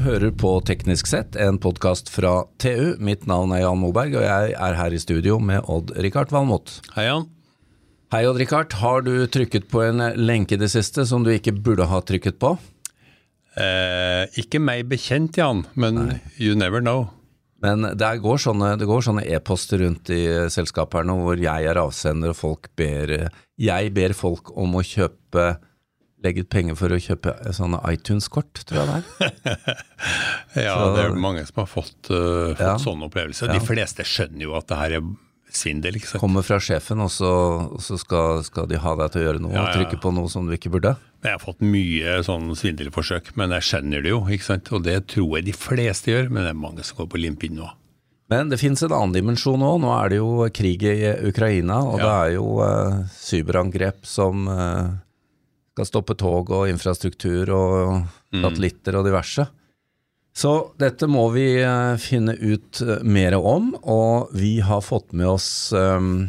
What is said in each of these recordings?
hører på Teknisk sett, en podkast fra TU. Mitt navn er Jan Moberg, og jeg er her i studio med Odd-Rikard Valmot. Hei, Jan. Hei, Odd-Rikard. Har du trykket på en lenke i det siste som du ikke burde ha trykket på? Eh, ikke meg bekjent, Jan, men Nei. you never know. Men det går sånne, det går sånne e-poster rundt i selskapet her nå hvor jeg er avsender og folk ber Jeg ber folk om å kjøpe legge ut penger for å kjøpe sånne iTunes-kort, tror jeg det er. ja, så, det er mange som har fått, uh, fått ja, sånne opplevelser. De fleste skjønner jo at det her er svindel. ikke sant? Kommer fra sjefen, og så, og så skal, skal, de ha deg til å gjøre noe, ja, og trykke på noe som du ikke burde. Jeg har fått mye sånn svindelforsøk, men jeg skjønner det jo. ikke sant? Og det tror jeg de fleste gjør, men det er mange som går på limpinn nå. Men det finnes en annen dimensjon òg. Nå er det jo krig i Ukraina, og ja. det er jo uh, cyberangrep som uh, skal stoppe tog og infrastruktur og mm. satellitter og diverse. Så dette må vi uh, finne ut uh, mer om, og vi har fått med oss um,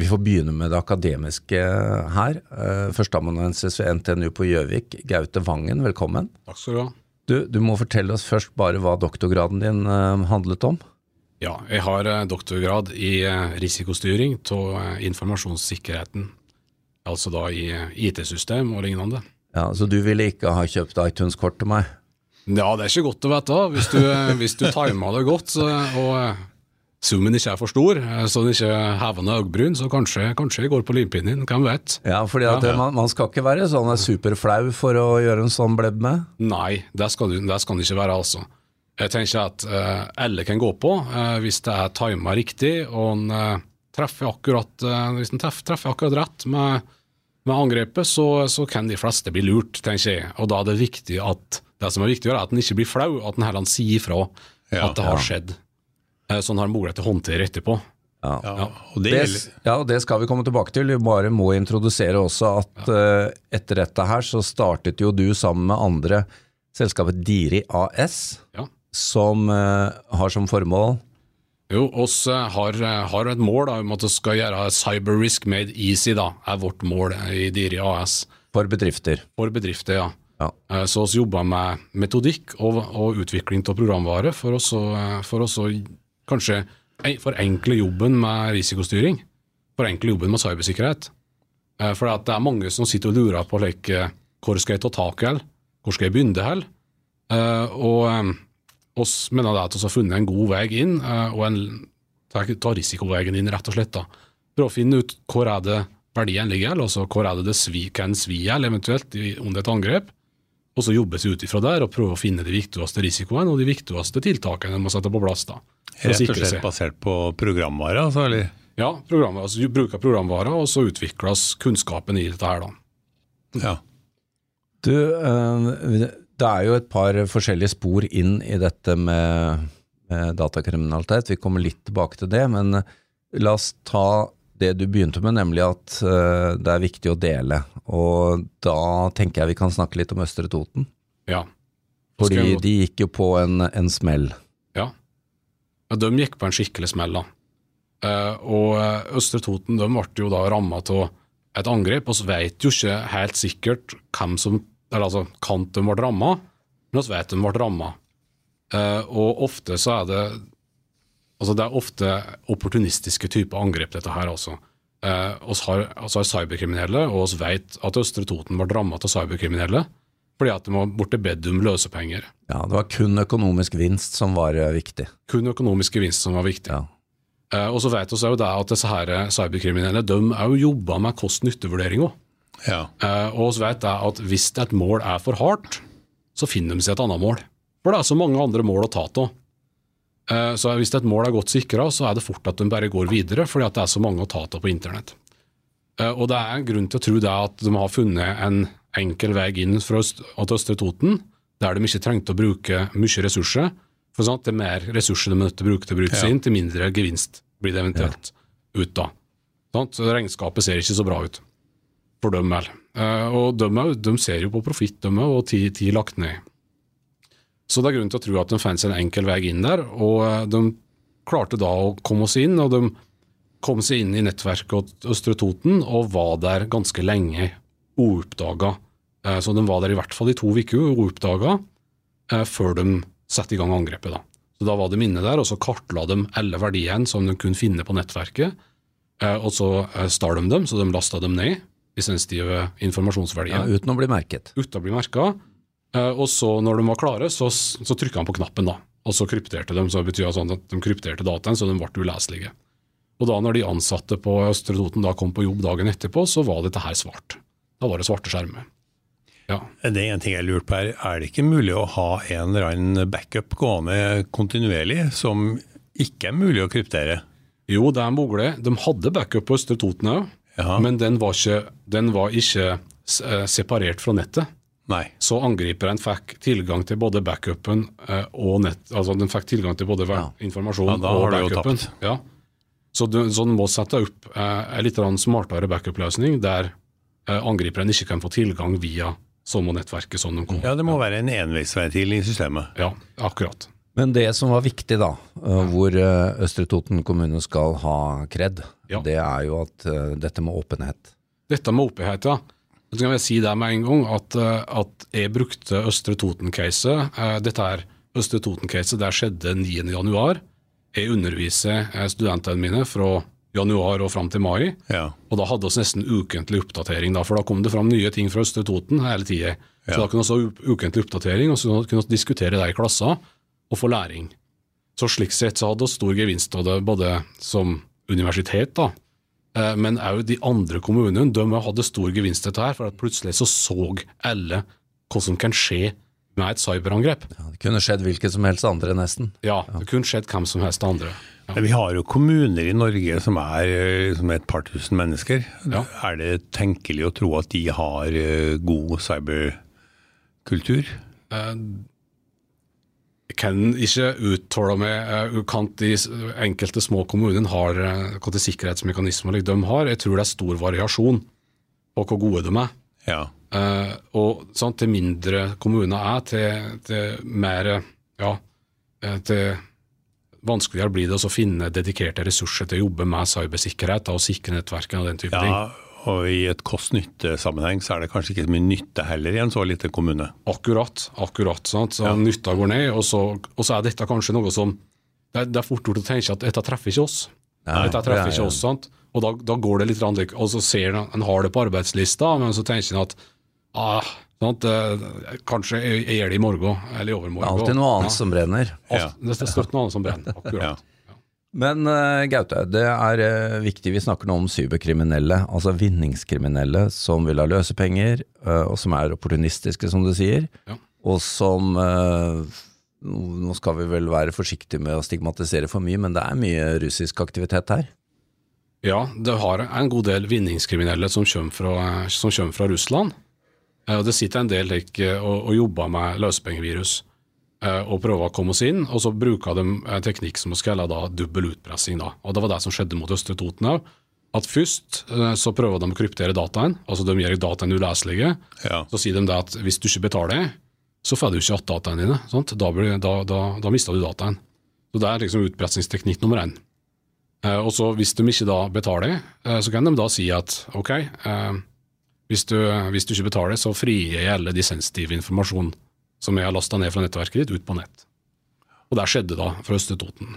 Vi får begynne med det akademiske her. Førsteamanuensis ved NTNU på Gjøvik, Gaute Vangen, velkommen. Takk skal du ha. Du, du må fortelle oss først bare hva doktorgraden din handlet om. Ja, jeg har doktorgrad i risikostyring av informasjonssikkerheten Altså da i IT-system og lignende. Ja, Så du ville ikke ha kjøpt iTunes-kort til meg? Ja, det er ikke godt å vite. Hvis du, hvis du timer det godt så, og eh, summen ikke er for stor, eh, så den ikke hever ned øyebryn, så kanskje, kanskje jeg går på limpinnen, hvem vet. Ja, fordi at ja. Man, man, skal ikke være sånn superflau for å gjøre en sånn blebb med? Nei, det skal, du, det skal det ikke være, altså. Jeg tenker at uh, alle kan gå på, uh, hvis det er tima riktig og en uh, treffer akkurat, hvis den treffer, treffer akkurat rett med med angrepet, så, så, kan de fleste bli lurt, tenker jeg. Og da er det viktig at det som er viktig, er at en ikke blir flau, at en heller sier ifra ja, at det har ja. skjedd. Eh, så en har mulighet til å håndtere etterpå. Ja. ja. Og det, ja, og det skal vi komme tilbake til. Vi bare må introdusere også at uh, etter dette her så startet jo du sammen med andre selskapet Diri AS, som uh, har som formål jo, oss eh, har, eh, har, et mål da, om at vi skal gjøre cyber risk made easy, da, er vårt mål i Diri AS. For bedrifter? For bedrifter, ja. ja. Eh, så vi jobber med metodikk og, og utvikling av programvare for oss å kanskje forenkle jobben med risikostyring. Forenkle jobben med cybersikkerhet. For det er mange som sitter og lurer på like, hvor skal jeg ta tak i, hvor skal jeg begynne hen? Og oss mener det at vi har funnet en god vei inn, eh, og en, ta risikoveien inn, rett og slett. da. Prøve å finne ut hvor er det verdien ligger, altså hvor er det det svi, kan svi eventuelt under et angrep. Og så jobbes ut ifra der og prøve å finne de viktigste risikoene og de viktigste tiltakene man må sette på plass. da. Rett og slett basert på programvare? altså, eller? Ja, programvare, altså bruker programvare, og så utvikles kunnskapen i dette her. da. Ja. Du, øh, det er jo et par forskjellige spor inn i dette med, med datakriminalitet. Vi kommer litt tilbake til det, men la oss ta det du begynte med, nemlig at uh, det er viktig å dele. Og da tenker jeg vi kan snakke litt om Østre Toten. Ja. Fordi de gikk jo på en, en smell. Ja. ja. De gikk på en skikkelig smell, da. Uh, og eh, Østre Toten de ble jo da ramma av et angrep, så vet jo ikke helt sikkert hvem som eller altså Kanten ble ramma, men vi vet den ble ramma. Uh, og ofte så er det Altså det er ofte opportunistiske typer angrep, dette her altså. Uh, oss har, altså har cyberkriminelle, og vi vet at Østre Toten ble ramma av cyberkriminelle fordi at de var borte bedt om løsepenger. Ja, Det var kun økonomisk vinst som var uh, viktig. Kun økonomisk vinst som var viktig. Ja. Uh, og så vet vi òg at disse her cyberkriminelle de òg jobber med kost-nytte-vurdering òg. Ja. Uh, og vi vet jeg at hvis et mål er for hardt, så finner de seg et annet mål. For det er så mange andre mål å ta av. Uh, så hvis et mål er godt sikra, så er det fort at de bare går videre, fordi at det er så mange å ta av på internett. Uh, og det er en grunn til å tro det at de har funnet en enkel vei inn fra Øst, Østre Toten, der de ikke trengte å bruke mye ressurser. For sant? Det er mer ressurser de å bruke til å bruke sin, til mindre gevinst blir det eventuelt ja. ut da. Sant? Så regnskapet ser ikke så bra ut for dem vel. Eh, og de, de, ser jo på profitt, de òg, og tid, tid lagt ned. Så det er grunn til å tro at de fant en enkel vei inn der, og eh, de klarte da å komme oss inn. og de kom seg inn i nettverket Østre Toten og var der ganske lenge uoppdaga. Eh, så de var der i hvert fall i to uker uoppdaga før de sette i gang angrepet. da. Så Da var de inne der, og så kartla de alle verdiene som de kunne finne på nettverket. Eh, og så eh, stal de dem, så de lasta dem ned i sensitive informasjonsverdier Ja, uten å bli merket. uten å bli merka. Og så, når de var klare, så, så trykka han på knappen, da. Og så krypterte de, så det betyr sånn at de krypterte dataen, så de ble uleselige. Og da når de ansatte på Østre Toten da kom på jobb dagen etterpå, så var dette her svart. Da var det svarte skjermer. Ja. Det er en ting jeg lurer på her. Er det ikke mulig å ha en eller annen backup gående kontinuerlig, som ikke er mulig å kryptere? Jo, det er mulig. De hadde backup på Østre Toten òg, Ja. men den var ikke, den var ikke eh, separert fra nettet. Nei. Så angriperen fikk tilgang til både backupen eh, og nett, altså den fikk tilgang til både ja. informasjon Ja, og backupen. Ja. Så du, så du må sette opp eh, en litt smartere backup-løsning, der eh, angriperen ikke kan få tilgang via samme nettverket som de kom. Ja, det må være en enveisventil i systemet. Ja, akkurat. Men det som var viktig da, uh, hvor Østre Toten kommune skal ha kred, Ja. det er jo at uh, dette med åpenhet. Dette med åpenhet, ja. Så kan jeg si det med en gang, at, eh, at jeg brukte Østre Toten-caset. Eh, Dette her Østre Toten-caset der skjedde 9. januar. Jeg underviser studentene mine fra januar og fram til mai. Ja. Og da hadde vi nesten ukentlig oppdatering, da, for da kom det fram nye ting fra Østre Toten hele tida. Så Ja. da kunne vi ha ukentlig oppdatering, og så kunne vi diskutere det i klasser og få læring. Så slik sett så hadde vi stor gevinst av det, både som universitet, da, eh, men òg de andre kommunene. De hadde stor gevinst av dette her, for at plutselig så så alle hva som kan skje med et cyberangrep. Ja, det kunne skjedd hvilket som helst andre, nesten. Ja, det kunne skjedd hvem som helst andre. Ja. Vi har jo kommuner i Norge som er liksom et par tusen mennesker. Ja. Er det tenkelig å tro at de har eh, god cyberkultur? Kan ikke uttale meg uh, de enkelte små kommunene har hvilke hva til sikkerhetsmekanismer de har. Jeg tror det er stor variasjon på hvor gode de er. Ja. Uh, og sånn, til mindre kommuner er, til, til mer ja, eh, til vanskeligere blir det å finne dedikerte ressurser til å jobbe med cybersikkerhet og sikre nettverkene og den type ting. Ja. Og i et kost-nytte-sammenheng så er det kanskje ikke så mye nytte heller i en så liten kommune. Akkurat. akkurat sant? Så Nytta går ned, og så, og så er dette kanskje noe som Det er, det er fort gjort å tenke at dette treffer ikke oss. Nei, dette det treffer er- ikke oss, sant? Og da, da går det litt randlik. og så ser en, en har det på arbeidslista, men så tenker en at ah, sant? eh, kanskje jeg, jeg gjør det i morgen eller i Det overmorgen. er alltid noe annet Ja. som brenner. Alt, det er støtt noe annet som brenner. Akkurat. Ja. Men eh, Gaute, det er eh, viktig, vi snakker nå om cyberkriminelle, altså vinningskriminelle som vil ha løsepenger, uh, og som er opportunistiske, som du sier, Ja. og som eh, Nå skal vi vel være forsiktige med å stigmatisere for mye, men det er mye russisk aktivitet her. Ja, det har en god del vinningskriminelle som kommer fra, som kommer fra Russland. Eh, Og det sitter en del like, og, og jobber med løsepengevirus eh, og prøver å komme oss inn. Og så bruker de en teknikk som vi kaller da dobbel utpressing. Da. Og Det var det som skjedde mot Østre Toten òg. At først eh, så prøver de å kryptere dataen, altså de gjør dataen uleselige. Ja. Så sier de det at hvis du ikke betaler, så får du ikke igjen dataene dine. Sant? Da, blir, da, da, da mister du dataen. Så Det er liksom utpressingsteknikk nummer én. Eh, og så Hvis de ikke da betaler, eh, så kan de da si at ok, eh, hvis, du, hvis du ikke betaler, så frigir jeg alle de sensitive informasjon som jeg har lasta ned fra nettverket ditt, ut på nett. Og der skjedde da fra Østre Toten.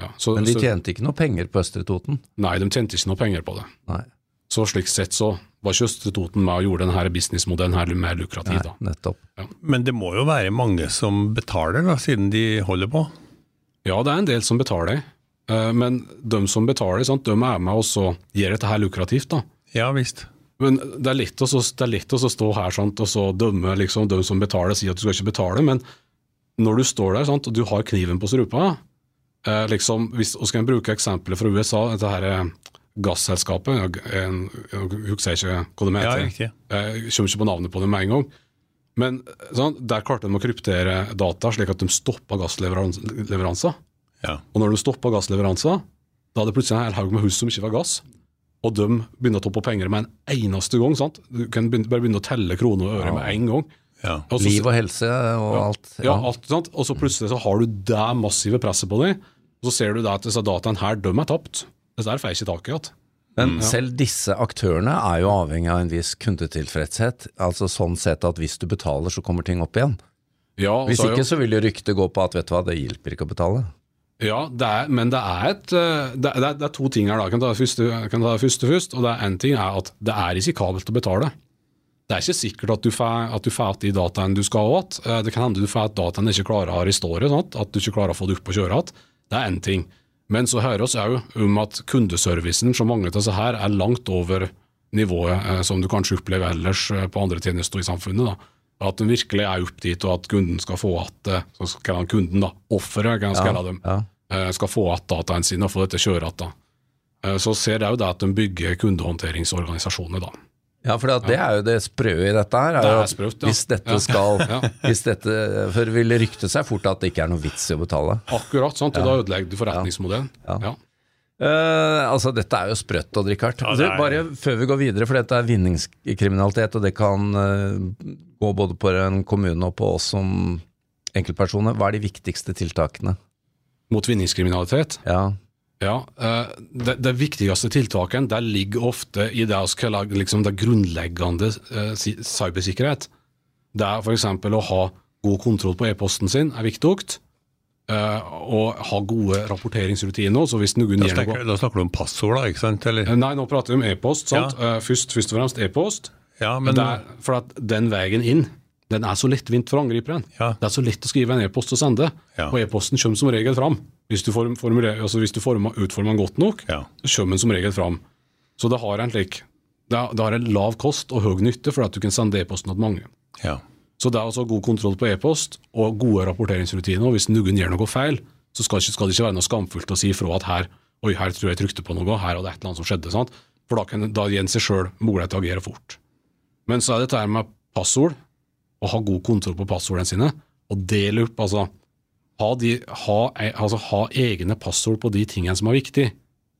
Ja, så, Men de tjente ikke noe penger på Østre Toten. nei, de tjente ikke noe penger på det. Nei, Så slik sett så var ikke Østre Toten med og gjorde denne businessmodellen her mer lukrativ. da. nettopp. Men det må jo være mange som betaler, da, siden de holder på? Ja, det er en del som betaler, eh, men de som betaler, sant, de er med og så gjør dette her lukrativt. da. Ja visst. Men det er lett å, det er lett å stå her sant, og så dømme liksom, dem som betaler, si at du skal ikke betale, men når du står der sant, og du har kniven på strupa eh, liksom, hvis, og skal jeg bruke eksempler fra USA, dette her eh, gasselskapet, jeg, jeg, jeg husker ikke hva det heter, Ja, jeg kommer ikke på navnet på det med en gang, men sånn, der klarte de å kryptere data slik at de stoppa gassleveranser. Ja. Og når de stoppa gassleveranser, da hadde plutselig en hel haug med hus som ikke var gass. Og de begynner å toppe penger med en eneste gang. sant? Du kan begynne, bare begynne å telle kroner og øre med en gang. ja. Også, Liv og helse og alt. ja, alt sant? Og så plutselig så har du det massive presset på deg, og så ser du det at disse dataene her, de er tapt. Dette er får jeg ikke tak i igjen. Men selv disse aktørene er jo avhengig av en viss kundetilfredshet. Altså sånn sett at hvis du betaler, så kommer ting opp igjen. Ja, Hvis så ikke jo- så vil jo ryktet gå på at vet du hva, det hjelper ikke å betale. Ja, det er, men det er, et, eh, det, er, det er to ting her. da. Jeg kan ta det første, kan først. og det er En ting er at det er risikabelt å betale. Det er ikke sikkert at du får de dataene du skal ha igjen. Eh, Det kan hende du får at dataene ikke klarer å restore, sånn at du ikke klarer å få det opp og kjøre igjen. Det er én ting. Men så hører vi òg om at kundeservicen som mange av disse her er langt over nivået eh, som du kanskje opplever ellers på andre tjenester i samfunnet. da. At den virkelig er opp dit, og at kunden skal få at så skal han kunden da, offeret kan jeg kalle dem, Ja. eh, skal få igjen dataene sine og få dette kjøret. da. Eh, Så ser jeg jo det at de bygger kundehåndteringsorganisasjoner. da. Ja, for det er jo det sprø i dette her. Er Det er at ja. Hvis dette skal Ja. hvis dette, For det vil rykte seg fort at det ikke er noe vits i å betale. Akkurat, sant? og da ødelegger du forretningsmodellen. Ja. Eh, altså, dette er jo sprøtt, Odd Rikard. Ja, er- Bare før vi går videre, for dette er vinningskriminalitet, og det kan uh, gå både på en kommune og på oss som enkeltpersoner. Hva er de viktigste tiltakene? Mot vinningskriminalitet. Ja, Ja, uh, det, det viktigste tiltaket der ligger ofte i det vi kaller liksom det grunnleggende cybersikkerhet. Det er f.eks. å ha god kontroll på e-posten sin, er viktig. Eh, og ha gode rapporteringsrutiner. så hvis noen Da snakker, da snakker du om passord, da, ikke sant? Eller? Nei, nå prater vi om e-post. sant? Eh, først, først og fremst e-post. Ja, men Det er- For at den veien inn, den er så lettvint for angriperen. Ja. Det er så lett å skrive en e-post og sende, Ja. og e-posten kommer som regel fram. Hvis du, form, altså hvis du former, utformer den godt nok, Ja. så kommer den som regel fram. Så det har en slik det har, det har en lav kost og høy nytte for at du kan sende e-posten til mange. ja. Så det er altså god kontroll på e-post og gode rapporteringsrutiner. og Hvis noen gjør noe feil, så skal, skal det ikke være noe skamfullt å si ifra at her Oi, her tror jeg jeg trykte på noe, her hadde et eller annet som skjedde. sant? For da, kan, da gir en seg sjøl mulighet til å agere fort. Men så er det dette med passord, å ha god kontroll på passordene sine, og dele opp, altså ha, de, ha, altså ha egne passord på de tingene som er viktige,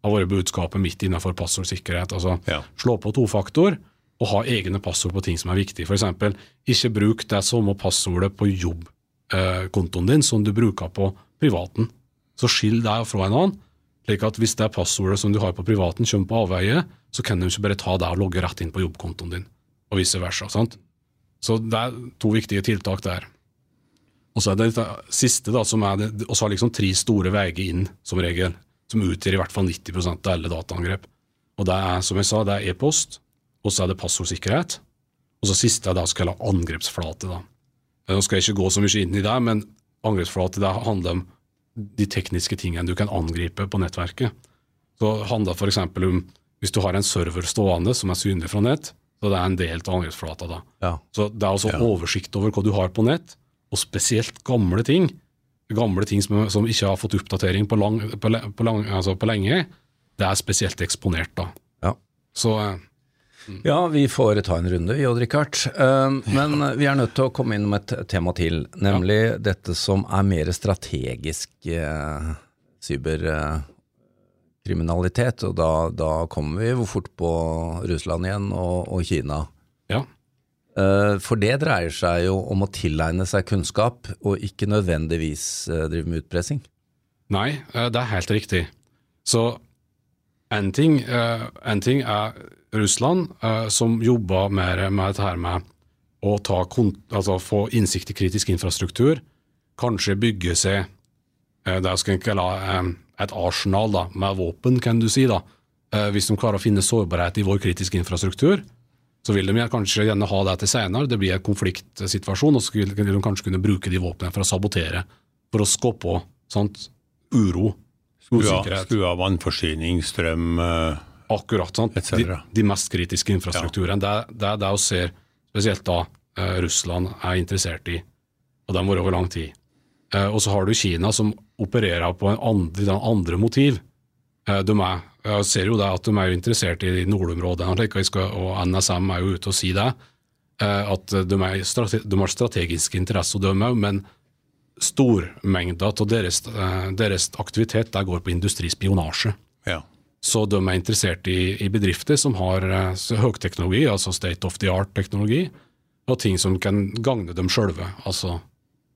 har vært budskapet mitt innenfor passordsikkerhet. altså Ja. Slå på tofaktor og ha egne passord på ting som er viktige. F.eks. ikke bruk det samme passordet på jobbkontoen din som du bruker på privaten. Så skill deg fra en annen, slik at hvis det passordet som du har på privaten kommer på avveie, så kan du ikke bare ta det og logge rett inn på jobbkontoen din, og vice versa. sant? Så det er to viktige tiltak der. Og så er det det siste, da, som er det, og så har liksom tre store veier inn, som regel, som utgjør i hvert fall 90% av alle dataangrep. Og det er, som jeg sa, det er e-post, og så er det passordsikkerhet, og så siste er det å kalle angrepsflate. da. Nå skal jeg ikke gå så mye inn i det, men angrepsflate det handler om de tekniske tingene du kan angripe på nettverket. Så handler det f.eks. om hvis du har en server stående som er synlig fra nett, så det er en del av angrepsflata da. ja. Så det er også oversikt over hva du har på nett, og spesielt gamle ting. Gamle ting som, som ikke har fått oppdatering på, lang, på, på, lang, altså på lenge, det er spesielt eksponert da. ja. Så eh, Ja, vi får ta en runde, vi Odd Rikard. Eh, Men vi er nødt til å komme inn med et tema til, nemlig dette som er mer strategisk eh, cyberkriminalitet. Og da, da kommer vi fort på Russland igjen og, og Kina. ja. Eh, For det dreier seg jo om å tilegne seg kunnskap, og ikke nødvendigvis eh, drive med utpressing. Nei, det er helt riktig. Så en ting, eh, ting er Russland, eh, som jobber mer med dette med å ta altså få innsikt i kritisk infrastruktur, kanskje bygge seg eh, det skal kalle eh, et arsenal da, med våpen, kan du si. da. Hvis de klarer å finne sårbarhet i vår kritiske infrastruktur, så vil de kanskje gjerne ha det til senere. Det blir en konfliktsituasjon, og så vil de kanskje kunne bruke de våpnene for å sabotere, for å skape uro, Skru av, usikkerhet. skru av vannforsyning, strøm eh, Akkurat. sant? De, de mest kritiske infrastrukturene. Det, er- det er det vi ser spesielt da eh, Russland er interessert i, og det har vært over lang tid. Eh, og så har du Kina som opererer på en andre, den andre motiv. Eh, de er, jeg ser jo det at de er interessert i nordområdene, og NSM er jo ute og sier det. eh, At de, strate, de har strategiske interesser, de òg, men stormengder av deres, eh, deres aktivitet der går på industrispionasje. ja. Så de er interessert i, i bedrifter som har eh, høyteknologi, altså state of the art-teknologi, og ting som kan gagne dem sjølve, altså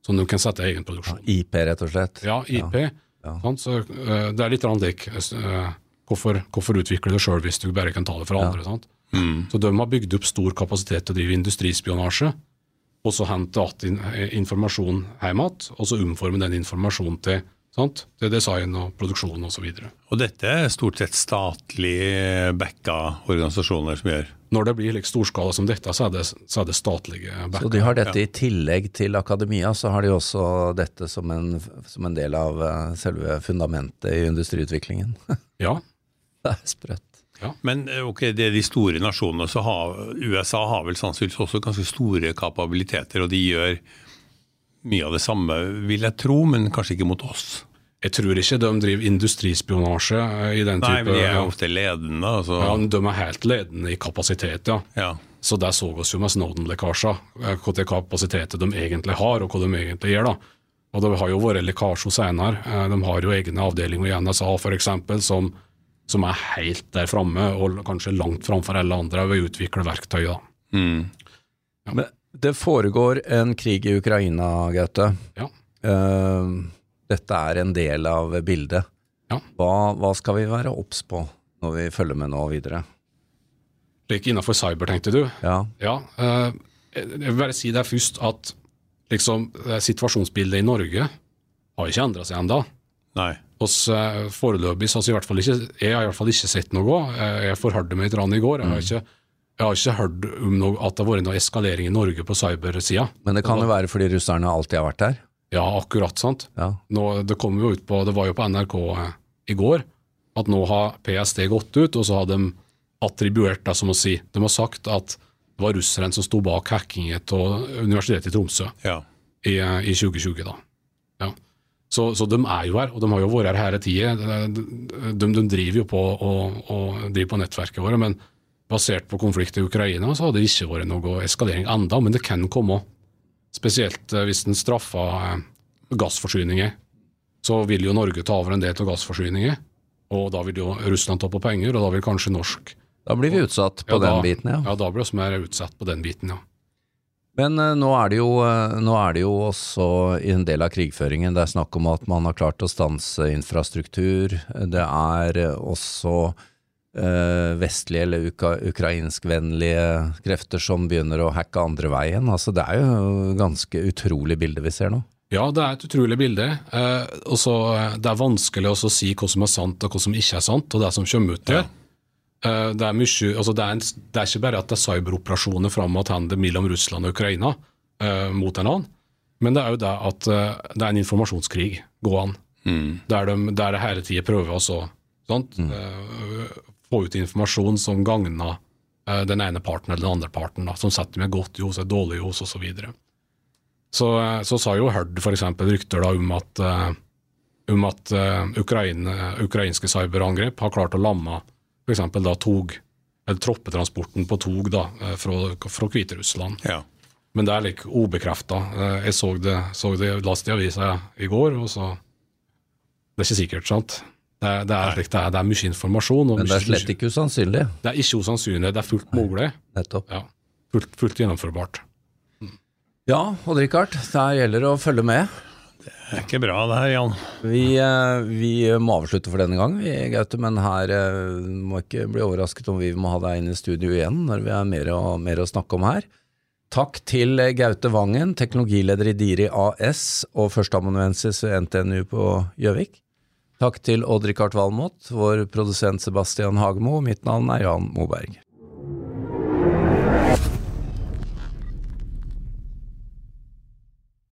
som de kan sette i egen produksjon. IP, rett og slett. Ja, IP. Ja. Så, eh, det er litt lik uh, hvorfor, hvorfor utvikle det sjøl hvis du bare kan ta det fra andre? Sant? Så de har bygd opp stor kapasitet til å drive industrispionasje. Og så hente igjen informasjon hjem igjen, og så omforme den informasjonen til, sant? til design og produksjon osv. Og dette er stort sett statlig backa organisasjoner som gjør? Når det blir like storskala som dette, så er det, så er det statlige backa. Så de har dette i tillegg til akademia, så har de også dette som en, som en del av eh, selve fundamentet i industriutviklingen. Ja, Det er sprøtt. Men eh, ok, det er de store nasjonene, så har USA har vel sannsynligvis også ganske store kapabiliteter, og de gjør mye av det samme, vil jeg tro, men kanskje ikke mot oss. jeg tror ikke de driver industrispionasje eh, i den Nei, type men de er ofte ledende. Altså. ja, De er helt ledende i kapasitet, ja. Ja. Så der så oss jo med Snowden-lekkasjer, hva hvilken kapasitet de egentlig har, og hva de egentlig gjør. da. Og Det har jo vært lekkasjer senere. Eh, De har jo egne avdelinger i NSA f.eks. Som, som er helt der framme, og kanskje langt framfor alle andre ved å utvikle verktøy. Mm. Men det foregår en krig i Ukraina, Gaute. Ja. Uh, dette er en del av bildet. Ja. Hva, hva skal vi være obs på når vi følger med nå videre? Like innenfor cyber, tenkte du? Ja, Ja, uh, jeg vil bare si deg først at liksom, eh, situasjonsbildet i Norge har ikke endra seg ennå. Oss eh, Foreløpig så har jeg, jeg har i hvert fall ikke sett noe. Eh, Jeg forhørte meg litt i går. Jeg har, ikke, jeg har ikke hørt om noe, at det har vært noe eskalering i Norge på cybersida. Men det kan jo være fordi russerne alltid har vært der. Ja, akkurat, sant. Ja. Nå, det kom jo ut på, det var jo på NRK eh, i går, at nå har PST gått ut, og så har de attribuert det, som å si. De har sagt at det var russeren som sto bak hackingen av Universitetet i Tromsø Ja. i, i 2020. da. Ja. Så, så de er jo her, og de har jo vært her hele tida. De, de, de driver jo på, og, og driver på nettverket vårt, men basert på konflikt i Ukraina så har det ikke vært noe eskalering enda, men det kan komme. Spesielt eh, hvis en straffer eh, gassforsyninger. Så vil jo Norge ta over en del av gassforsyninger, og da vil jo Russland ta på penger, og da vil kanskje norsk Da blir vi utsatt på Ja, da- den biten, ja. Ja, da blir vi mer utsatt på den biten, ja. Men eh, nå, er det jo, eh, nå er det jo også i en del av krigføringen det er snakk om at man har klart å stanse infrastruktur. Det er eh, også eh, vestlige eller uka, ukrainskvennlige krefter som begynner å hacke andre veien. Altså, det er jo ganske utrolig bilde vi ser nå. Ja, det er et utrolig bilde. Eh, også, Det er vanskelig å si hva som er sant og hva som ikke er sant, og det som kommer ut der. Eh, det, er mye, altså det, er en, det er ikke bare at det er cyberoperasjoner fram og tilbake mellom Russland og Ukraina eh, mot en annen, men det er jo det at eh, det er en informasjonskrig gående, Mm. der de, der de hele tida prøver å mm. Eh, få ut informasjon som gagner eh, den ene parten eller den andre parten, da, som setter med godt ljos, et dårlig ljos osv. Så, videre. så så sa jo Herd f.eks. rykter da om at, eh, om at eh, Ukraine, ukrainske cyberangrep har klart å lamme f.eks. da tog, eller troppetransporten på tog da, eh, fra, fra Hviterussland. Ja. Men det er like ubekrefta. Jeg så det, så det last i avisa i går, og så Det er ikke sikkert, sant? Det er, det er, det er, det er mye informasjon. Og Men det er slett ikke usannsynlig, det er ikke usannsynlig, det er fullt mulig. nettopp. Ja, fullt, fullt gjennomførbart. Ja, Odd-Rikard, der gjelder det å følge med. Det er ikke bra det her, Jan. Vi, eh, vi må avslutte for denne gang, Gaute, men her eh, må ikke bli overrasket om vi må ha deg inn i studio igjen når vi har mer, mer å snakke om her. Takk til eh, Gaute Vangen, teknologileder i Diri AS og førsteamanuensis ved NTNU på Gjøvik. Takk til Odd-Rikard Valmot, vår produsent Sebastian Hagemo, mitt navn er Jan Moberg.